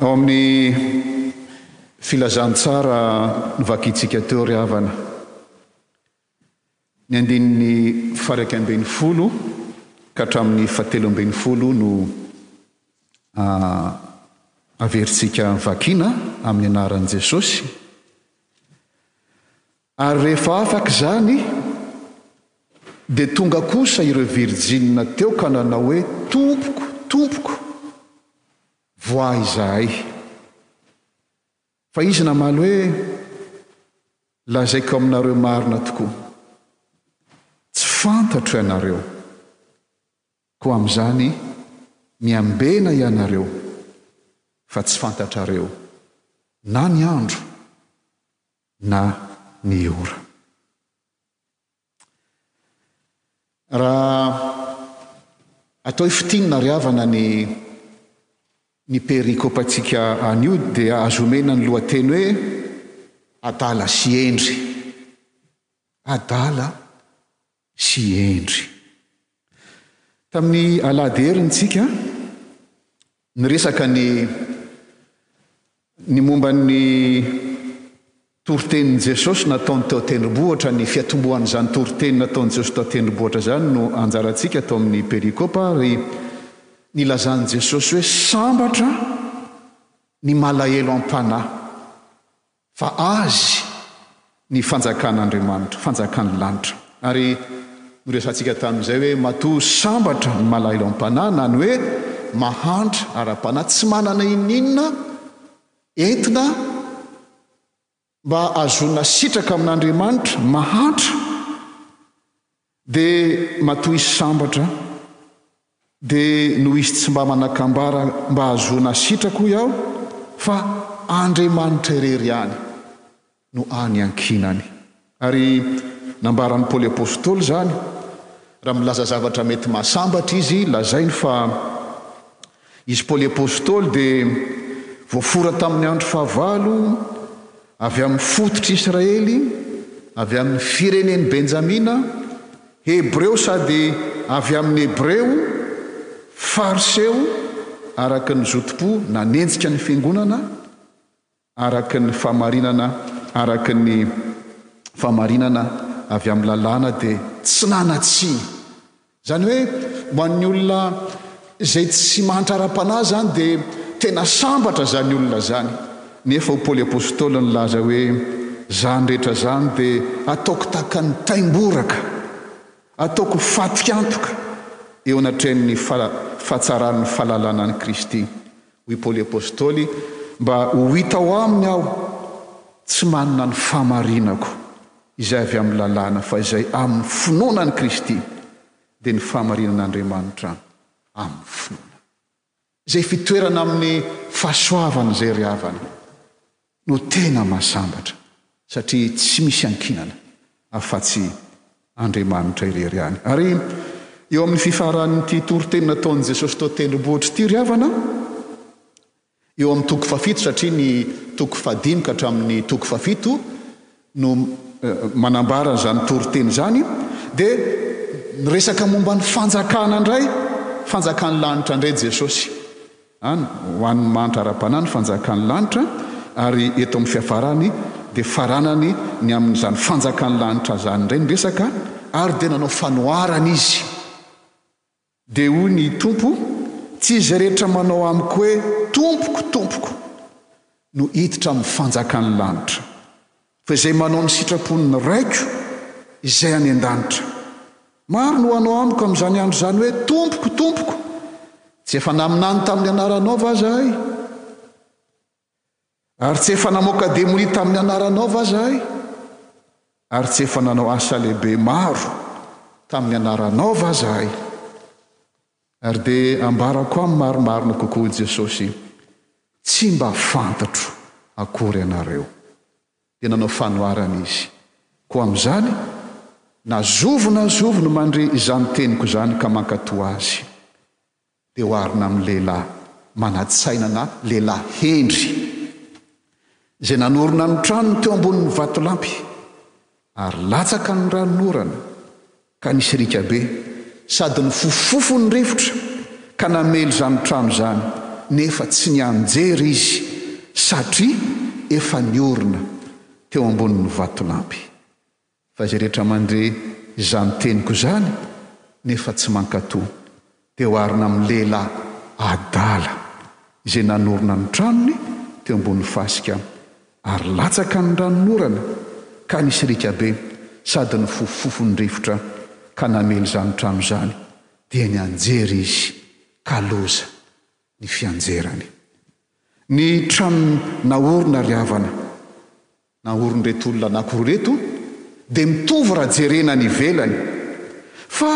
Ao amin'ny filazantsara novakintsika teo ry havana, ny andininy fahairaika ambin'ny folo ka hatramin'ny fahatelo ambin'ny folo no averintsika vakina amin'ny anaran'i Jesosy. Ary rehefa afaka izany, dia tonga kosa ireo virjinina teo ka nanao hoe, Tompoko, Tompoko, voahy izahay. Fa izy namaly hoe, Lazaiko aminareo marina tokoa, tsy fantatro ianareo. Koa amin'izany, miambena ianareo fa tsy fantatrareo na ny andro na ny ora. Raha atao hoe fintinina ry havana ny ny perikopantsika anio dia azo omena ny lohateny hoe adala sy hendry. Adala sy hendry. Tamin'ny alahady herintsika, niresaka ny ny momba ny toritenin'i Jesosy nataony teo an-tendrombohitra, ny fiatombohan'izany toriteny nataon'i Jesosy tao an-tendrombohitra izany no anjarantsika ato amin'ny perikopa ary ny lazan'i Jesosy hoe sambatra ny malahelo am-panahy. Fa Azy ny fanjakan'Andriamanitra, fanjakan'ny lanitra. Ary noresahantsika tamin'izay hoe matoa sambatra ny malahelo am-panahy na ny hoe mahantra ara-panahy, tsy manana ininona entina mba hahazoana sitraka amin'Andriamanitra, mahantra. Dia matoa hisy sambatra dia noho izy tsy mba manakambara mba hahazoana sitraka hoy aho fa Andriamanitra irery ihany no any ankinany. Ary nambaran'i Paoly Apostoly izany, raha milaza zavatra mety mahasambatra izy, lazainy fa. Izy Paoly Apostoly dia voafora tamin'ny andro fahavalo avy amin'ny fototr'i Israely, avy amin'ny firenen'i Benjamina, Hebreo sady avy amin'ny Hebreo, Fariseo araka ny zotom-po nanenjika ny Fiangonana, araka ny fahamarinana, araka ny fahamarinana avy amin'ny lalàna dia tsy nanatsiny. Izany hoe ho an'ny olona izay tsy mahantra ara-panahy izany dia tena sambatra izany olona izany. Nefa hoy Paoly Apostoly nilaza hoe izany rehetra izany dia ataoko tahaka ny taim-boraka, ataoko fatiantoka eo anatrehan'ny fahatsaran'ny fahalalana an'i Kristy. Hoy Paoly Apostoly, Mba ho hita ao aminy aho tsy manana ny fahamarinako izay avy amin'ny lalàna fa izay amin'ny finoana an'i Kristy, dia ny fahamarinan'Andriamanitra amin'ny finoana. Izay fitoerana amin'ny fahasoavana izay ry havana. no tena mahasambatra satria tsy misy ankinana afa-tsy Andriamanitra irery ihany. Ary eo amin'ny fifaran'ity toriteny nataon'i Jesosy tao an-tendrombohitra ity ry havana, eo amin'ny toko fahafito satria ny toko fahadimy ka hatramin'ny toko fahafito no manambara izany toriteny izany dia miresaka momba ny fanjakana indray, fanjakan'ny lanitra indray Jesosy. Any ho an'ny mahantra ara-panahy ny fanjakan'ny lanitra, ary eto amin'ny fiafarany dia faranany ny amin'izany fanjakan'ny lanitra izany indray ny resaka, ary dia nanao fanoharana izy, dia hoy ny Tompo, Tsy izay rehetra manao amiko hoe, Tompoko, Tompoko, no hiditra amin'ny fanjakan'ny lanitra. Fa izay manao ny sitrapon'ny Raiko izay any an-danitra. Maro no hanao amiko amin'izany andro izany hoe, Tompoko, Tompoko, tsy efa naminany tamin'ny anaranao va izahay? Ary tsy efa namoaka demonia tamin'ny anaranao va izahay? Ary tsy efa nanao asa lehibe maro tamin'ny anaranao va izahay? Ary dia ambarako amin'ny marimarina kokoa hoy Jesosy, Tsy mba fantatro akory ianareo. Dia nanao fanoharana Izy, Koa amin'izany, na zovy na zovy no mandre izany teniko izany ka mankatoa azy, dia oharina amin'ny lehilahy manan-tsaina na lehilahy hendry, izay nanorina ny tranony teo ambonin'ny vatolampy, ary latsaka ny ranonorana. ka nisirika be, sady nifofofofo ny rivotra, ka namely izany trano izany, nefa tsy nianjera izy, satria efa niorina teo ambonin'ny vatolampy. Fa izay rehetra mandre izany teniko izany, nefa tsy mankatò, dia oharina amin'ny lehilahy adala izay nanorina ny tranony teo ambonin'ny fasika, ary latsaka ny ranonorana ka nisirika be sady nifofofofo ny rivotra ka namely izany trano izany, dia nianjera izy ka loza ny fianjerany. Ny tranony naorina ry havana. naorin'ireto olona anankiroa ireto dia mitovy raha jerena any ivelany fa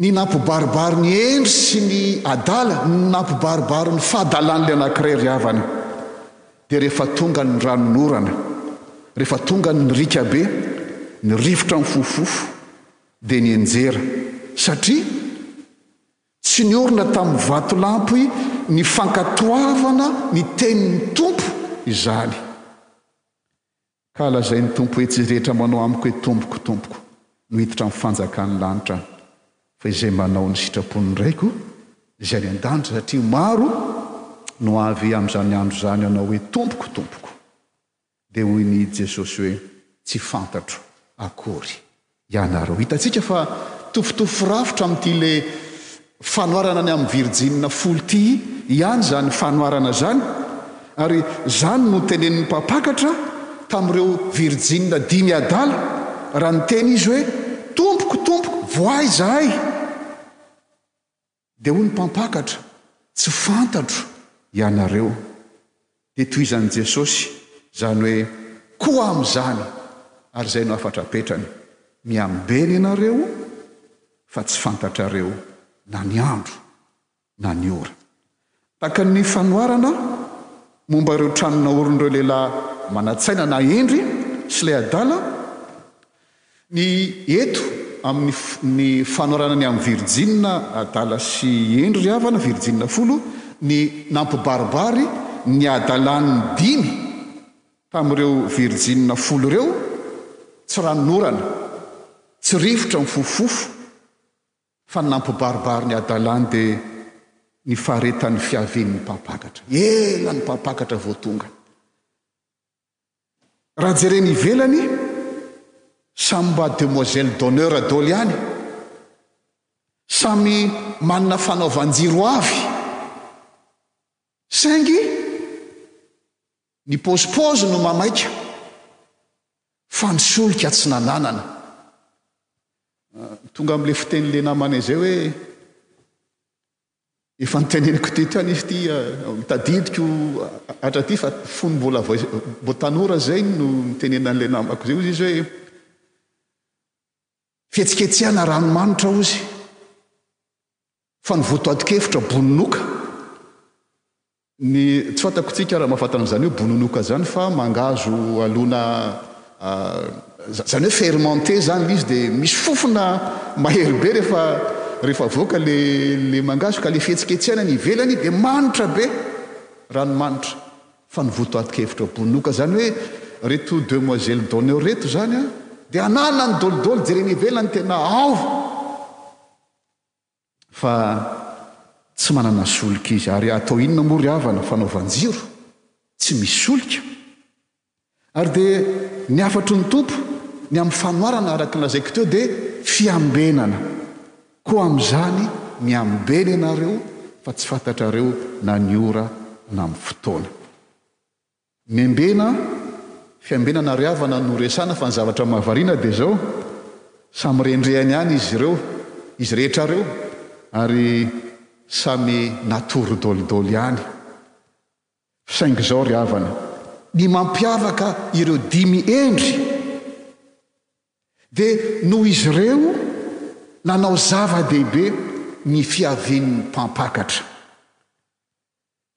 ny nampibaribary ny hendry sy ny adala no nampibaribary ny fahadalan'ilay anankiray ry havana dia rehefa tonga ny ranonorana rehefa tonga ny rika be ny rivotra mifofofo dia ny enjera satria Tsy niorina tamin'ny vatolampy ny fankatoavana ny tenin'ny Tompo izany. Ka lazain'ny Tompo hoe, Tsy izy rehetra manao amiko hoe, Tompoko, Tompoko, no hiditra amin'ny fanjakan'ny lanitra any, fa izay manao ny sitrapon'ny Raiko izay any an-danitra, satria maro no avy amin'izany andro izany hanao hoe, Tompoko, Tompoko. Dia hoy ny Jesosy hoe, Tsy fantatro akory ianareo. Hitantsika fa tofotofo firafitra amin'ity le fanoharana ny amin'ny virjinina folo ity ihany izany fanoharana izany, ary izany no notenenin'ny mpampakatra tamin'ireo virjinina dimy adala, raha niteny izy hoe, Tompoko, Tompoko, voahy izahay! Dia hoy ny mpampakatra, Tsy fantatro ianareo. Dia tohizan'i Jesosy, izany hoe, Koa amin'izany, ary izay no hafatra apetrany, Miamben ianareo fa tsy fantatrareo na ny andro na ny ora. Tahaka ny fanoharana momba ireo trano naorin'ireo lehilahy manan-tsaina na hendry sy ilay adala, ny eto amin'ny ny fanoharana ny amin'ny virijinina adala sy hendry ry havana, virijinina folo, ny nampibaribary ny adalany dimy tamin'ireo virijinina folo ireo, tsy ranon'orana, tsy rivotra mifofofofo. Fa ny nampibaribary ny hadalany dia ny faharetan'ny fiavian'ny mpampakatra. Ela ny mpampakatra vao tonga. Raha jerena ivelany, samy mba demoiselle d'honneur daholo ihany. Samy manana fanaovan-jiro avy. Saingy. Ny pôzipôzy no mamaika fa ny solika tsy nananana. Tonga amin'ilay fitenin'ilay namana izay hoe efa niteneniko teto ihany izy ity tadidiko hatraty fa fony mbola vao tanora izay no nitenenan'ilay namako izay hozy izy hoe fihetsiketsehana ranomanitra hozy. Fa ny votoatin-kevitra bononoka, ny, tsy fantako tsika raha mahafantatra an'izany hoe bononoka izany fa mangahazo alona, izany hoe fermenter izany ilay izy dia misy fofona mahery be rehefa rehefa avoaka ilay ilay mangahazo ka ilay fihetsiketsehana ny ivelany dia manitra be, rano manitra. Fa ny votoatin-kevitra bononoka izany hoe ireto demoiselles d'honneur ireto izany an dia ananany dolidoly jerena ivelany tena ao. fa tsy manana solika izy, ary atao inona moa ry havana, fanaovan-jiro tsy misy solika? Ary dia ny hafatry ny Tompo, ny amin'ny fanoharana araka ny lazaiko teo, dia fiambenana, koa amin'izany miambena ianareo, fa tsy fantatrareo na ny ora na ny fotoana. Nembena, fiambenana ary havana no resahana fa ny zavatra mahavariana dia izao, samy rendrehany any izy ireo, izy rehetra ireo ary samy natory dolidoly any. Saingy izao ry havana, ny mampiavaka ireo dimy hendry dia noho izy ireo nanao zava-dehibe ny fiavian'ny mpampakatra.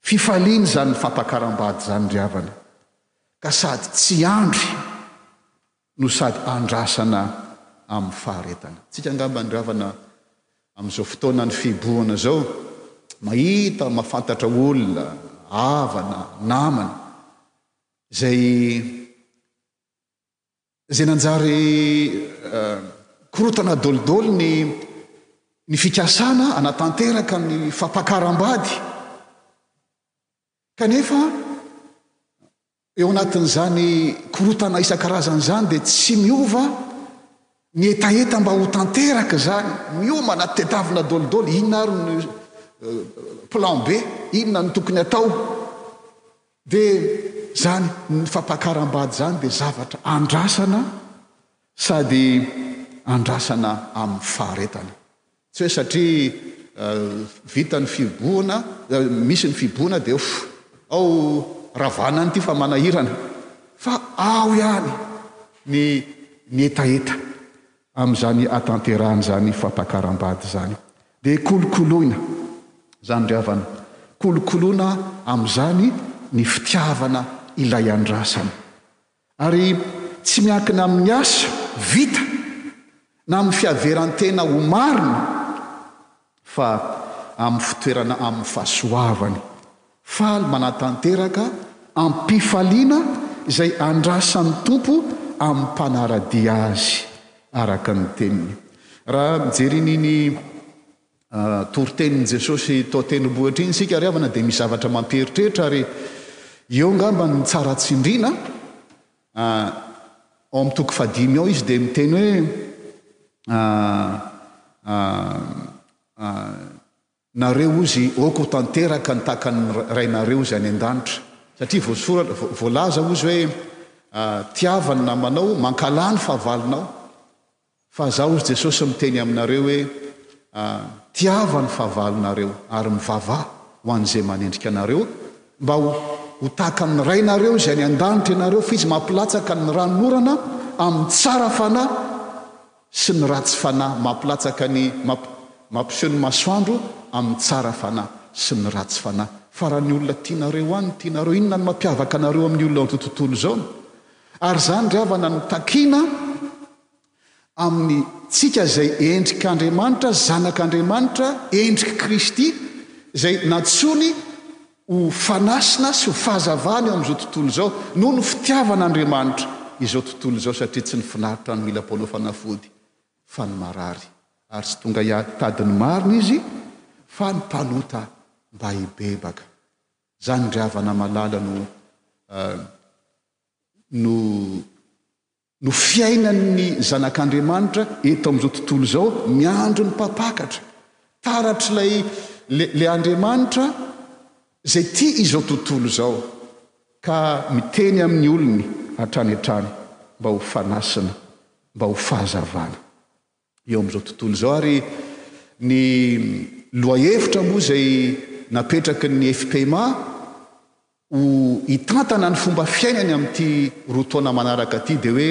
Fifaliana izany fampakaram-bady izany ry havana ka sady tsy andry no sady andrasana amin'ny faharetana. Antsika angambany ry havana amin'izao fotoana ny fihibohana izao, mahita, mahafantatra olona, havana, namana izay. izay nanjary korontana dolidoly ny ny fikasana hanatanteraka ny fampakaram-bady, kanefa eo anatin'izany korontana isan-karazany izany dia tsy miova ny hetaheta mba ho tanteraka izany, miomana tedavina dolidoly, inona ary ny plan B, inona no tokony atao. Dia izany fampakaram-bady izany dia zavatra andrasana sady andrasana amin'ny faharetana. Tsy hoe satria vita ny fihibohana, misy ny fihibohana dia off, ao ravana an'ity fa manahirana. Fa ao ihany ny hetaheta. Amin'izany hatanterahana izany fampakaram-bady izany dia kolokoloina izany ry havana, kolokoloina amin'izany ny fitiavana ilay andrasana. Ary tsy miankina amin'ny asa vita na amin'ny fiaveran-tena ho marina fa amin'ny fitoerana amin'ny fahasoavany. Faly manatanteraka am-pifaliana izay andrasan'ny Tompo amin'ny mpanara-dia Azy araka ny teniny. Raha mijery an'iny toritenin'i Jesosy tao tendrombohitra iny isika ry havana dia misy zavatra mampieritreritra ary eo angamba ny tsara tsindrina A, ao amin'ny toko fahadimy ao izy dia miteny hoe, A, a, a, nareo ozy aoka ho tanteraka ny takan'ny Rainareo izay any an-danitra. Satria voasoratra, vo, voalaza ozy hoe, A, tiava ny namanao, mankalà ny fahavalonao. Fa Izaho, hoy Jesosy, miteny aminareo hoe, Tiava ny fahavalonareo, ary mivavaha ho an'izay manendrika anareo, mba ho ho tahaka ny Rainareo izay any an-danitra ianareo, fa Izy mampilatsaka ny ranon'orana amin'ny tsara fanahy sy ny ratsy fanahy, mampilatsaka ny, mamp, mampiseho ny masoandro amin'ny tsara fanahy sy ny ratsy fanahy. Fa raha ny olona tianareo any no tianareo, inona no mampiavaka anareo amin'ny olona amin'izao tontolo izao? Ary izany ry havana no takiana amintsika izay endrik'Andriamanitra, zanak'Andriamanitra, endrik'i Kristy, izay nantsoiny ho fanasina sy ho fahazavana eo amin'izao tontolo izao, noho ny fitiavan'Andriamanitra izao tontolo izao, satria tsy ny finaritra no mila mpanao fanafody fa ny marary, ary tsy tonga hiady tady ny marina izy fa ny mpanota mba hibebaka. Izany ry havana malala no no no fiainan'ny zanak'Andriamanitra eto amin'izao tontolo izao, miandry ny mpampakatra. Taratr'ilay ilay Andriamanitra izay tia izao tontolo izao ka miteny amin'ny olony hatrany hatrany mba ho fanasina, mba ho fahazavana. eo amin'izao tontolo izao ary ny lohahevitra moa izay napetraky ny FPMA ho hitantana ny fomba fiainany amin'ity roa taona manaraka ity dia hoe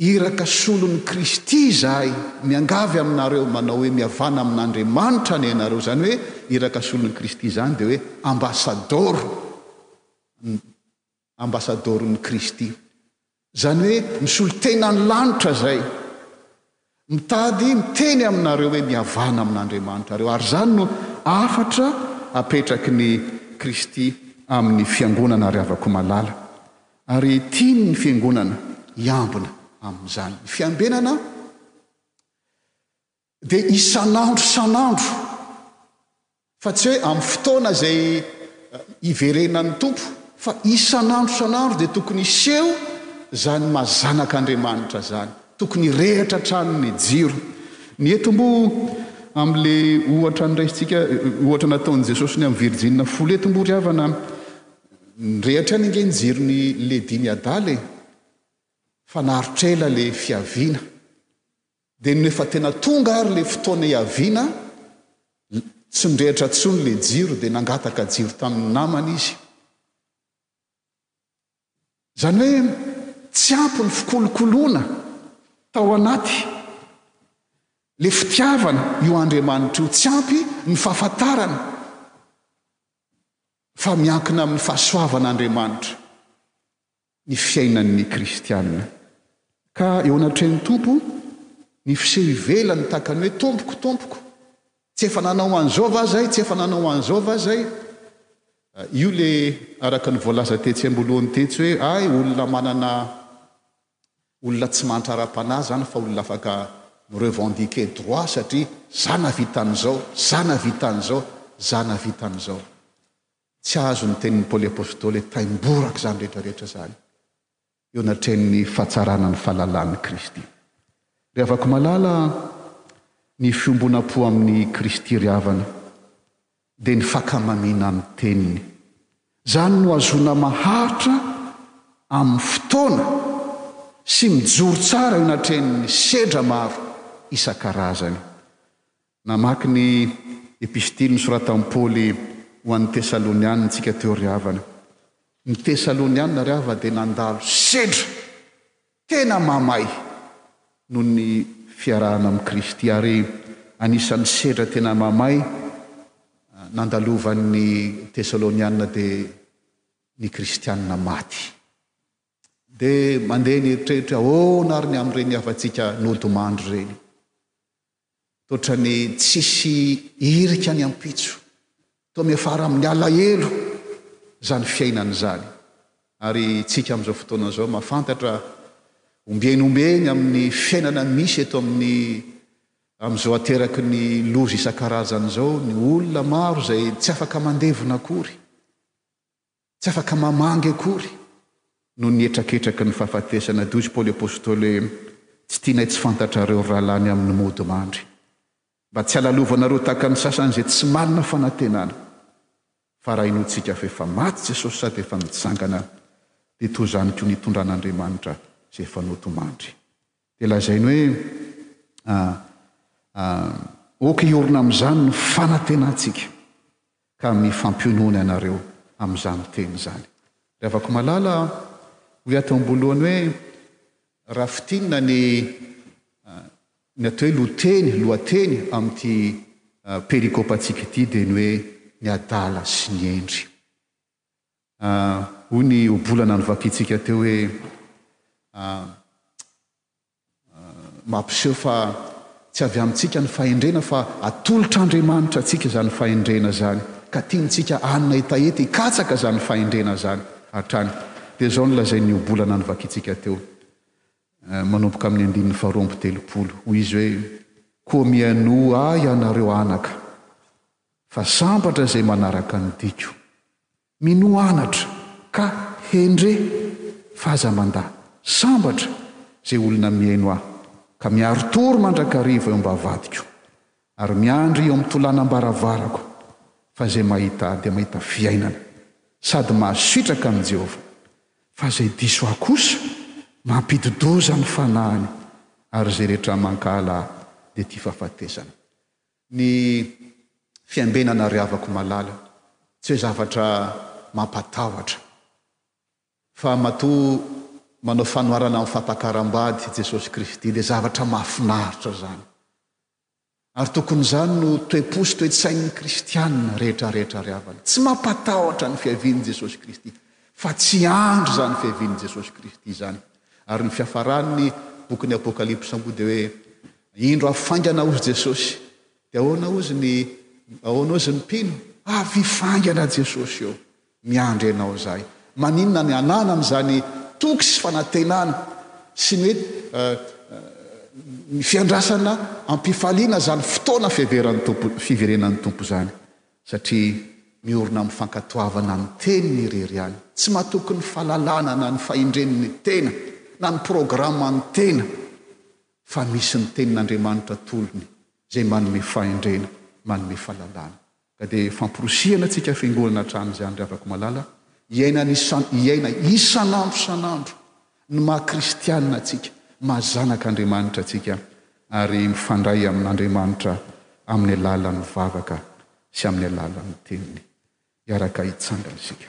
Iraka solon'i Kristy izahay, miangavy aminareo manao hoe mihavana amin'Andriamanitra anie ianareo, izany hoe Iraka solon'i Kristy izany dia hoe ambasadaoro Ambasadaoron'i Kristy. Izany hoe misolo tena ny lanitra izay mitady miteny aminareo hoe mihavana amin'Andriamanitra areo, ary izany no hafatra apetraky ny Kristy amin'ny Fiangonana ry havako malala, ary tiany ny Fiangonana hiambina amin'izany. Ny fiambenana. Dia isan'andro isan'andro, fa tsy hoe amin'ny fotoana izay hiverenan'ny Tompo, fa isan'andro isan'andro dia tokony hiseho izany maha zanak'Andriamanitra izany. Tokony hirehitra hatrany ny jiro. Ny eto moa amin'ilay ohatra noraisintsika, ohatra nataon'i Jesosy ny amin'ny virjina folo eto moa ry havana, nirehitra ihany ange ny jiron'ny lehiby ny adala e! Fa naharitra ela ilay fiaviana. Dia no efa tena tonga ary ilay fotoana hiaviana, tsy nirehitra intsony ilay jiro dia nangataka jiro tamin'ny namany izy. Izany hoe tsy ampy ny fikolokoloana tao anaty ilay fitiavana io Andriamanitra io, tsy ampy ny fahafantarana fa miankina amin'ny fahasoavan'Andriamanitra. ny fiainan'ny kristiana. Ka eo anatrehan'ny Tompo, ny fiseho ivelany tahaka ny hoe, Tompoko, Tompoko, tsy efa nanao an'izao va zay, tsy efa nanao an'izao va zay? Io le araka ny voalaza tetsy ambolohony tetsy hoe, ay, olona manana, olona tsy mahantra ara-panahy zany fa olona afaka mi-revendiquer droit satria za nahavita an'izao, za nahavita an'izao, za nahavita an'izao. Tsy azo ny tenin'i Paoly Apostoly hoe taimboraka izany rehetra rehetra izany eo anatrehan'ny fahatsarana ny fahalalan'i Kristy. Ry havako malala, ny fiombonam-po amin'i Kristy ry havana dia ny fakamamiana ny teniny. Izany no ahazoana maharitra amin'ny fotoana sy mijoro tsara eo anatrehan'ny sedra maro isan-karazany. Namaky ny Epistily nosoratan'i Paoly ho an'ny Tesalonianina isika teo ry havana. Ny Tesalonianina ry havana dia nandalo sedra tena mahamay noho ny fiarahana amin'i Kristy, ary anisan'ny sedra tena mahamay nandalovan'ny Tesalonianina dia ny Kristianina maty. Dia mandeha ny eritreritra hoe ahoana ary ny amin'ireny havantsika nodimandry ireny? Totra ny tsisy irika ny ampitso. Toa miafara amin'ny alahelo izany fiainana izany. Ary tsika amin'izao fotoana izao mahafantatra ombieny ombieny amin'ny fiainana misy eto amin'ny amin'izao ateraky ny loza isan-karazany izao ny olona maro izay tsy afaka mandevona akory. Tsy afaka mamangy akory noho ny hetraketraky ny fahafatesana Dia hoy izy Paoly Apostoly hoe, Tsy tianay tsy fantatrareo ry rahalahy ny amin'ny mody mandry, mba tsy halalovanareo tahaka ny sasany izay tsy manana fanantenana. Fa raha inoantsika fa efa maty Jesosy sady efa nitsangana, dia toy izany koa ny itondran'Andriamanitra izay efa nody mandry. Dia lazainy hoe, Ah, ah, ok, hiorina amin'izany ny fanantenantsika, ka mifampionona ianareo amin'izany teny izany. Ry havako malala, hoy aho teo am-boalohany hoe, raha fintinina ny, ah, ny atao hoe lohateny, lohateny amin'ity, ah, perikopantsika ity dia ny hoe, ny adala sy ny hendry. hoy ny ohabolana novakiantsika teo hoe mampiseho fa tsy avy amintsika ny fahendrena fa atolotr'Andriamanitra antsika izany fahendrena izany ka tiantsika hanina hetaheta hikatsaka izany fahendrena izany hatrany. Dia izao no lazain'ny ohabolana novakiantsika teo manomboka amin'ny andininy faharoa amby telopolo, hoy izy hoe, Koa mihainoa Ahy ianareo anaka, Fa sambatra izay manaraka ny diko. Minoa anatra ka hendre f'aza mandà. Sambatra izay olona mihaino ahy ka miari-tory mandrakariva eo am-bavahadiko ary miandry eo amin'ny tolanam-baravarako fa izay mahita ahy dia mahita fiainana sady mahasitraka an'i Jehovah fa izay diso ahy kosa mampidi-doza ny fanahiny ary izay rehetra mankahala ahy dia tia fahafatesana. Ny fiambenana ry havako malala tsy hoe zavatra mampatahotra fa matoa manao fanoharana amin'ny fampakaram-bady Jesosy Kristy dia zavatra mahafinaritra izany. Ary tokony izany no toe-po sy toe-tsain'ny kristiana rehetra rehetra ry havana. Tsy mampatahotra ny fiavian'i Jesosy Kristy fa tsy andry izany fiavian'i Jesosy Kristy izany. Ary ny fiafaran'ny bokin'ny Apokalypsa moa dia hoe Indro avy faingana hozy Jesosy. Dia ahoana hozy ny ahoana hozy ny mpino? Avy faingana Jesosy eo, miandry anao izahay. Maninona ny hananana izany toky sy fanantenana sy ny hoe ny fiandrasana am-pifaliana izany fotoana fiheveran'ny Tompo fiverenan'ny Tompo izany? Satria miorina amin'ny fankatoavana ny Teniny irery ihany. Tsy matoky ny fahalalana na ny fahendren'ny tena na ny programan'ny tena. fa misy ny tenin'Andriamanitra tolony izay manome fahendrena, manome fahalalana. Ka dia famporisihana antsika fiangonana hatrany izany ry havako malala, hiaina isan, hiaina isan'andro isan'andro ny maha kristianina antsika, maha zanak'Andriamanitra antsika, ary mifandray amin'Andriamanitra amin'ny alalan'ny vavaka sy amin'ny alalan'ny teniny. Hiaraka hitsangana isika.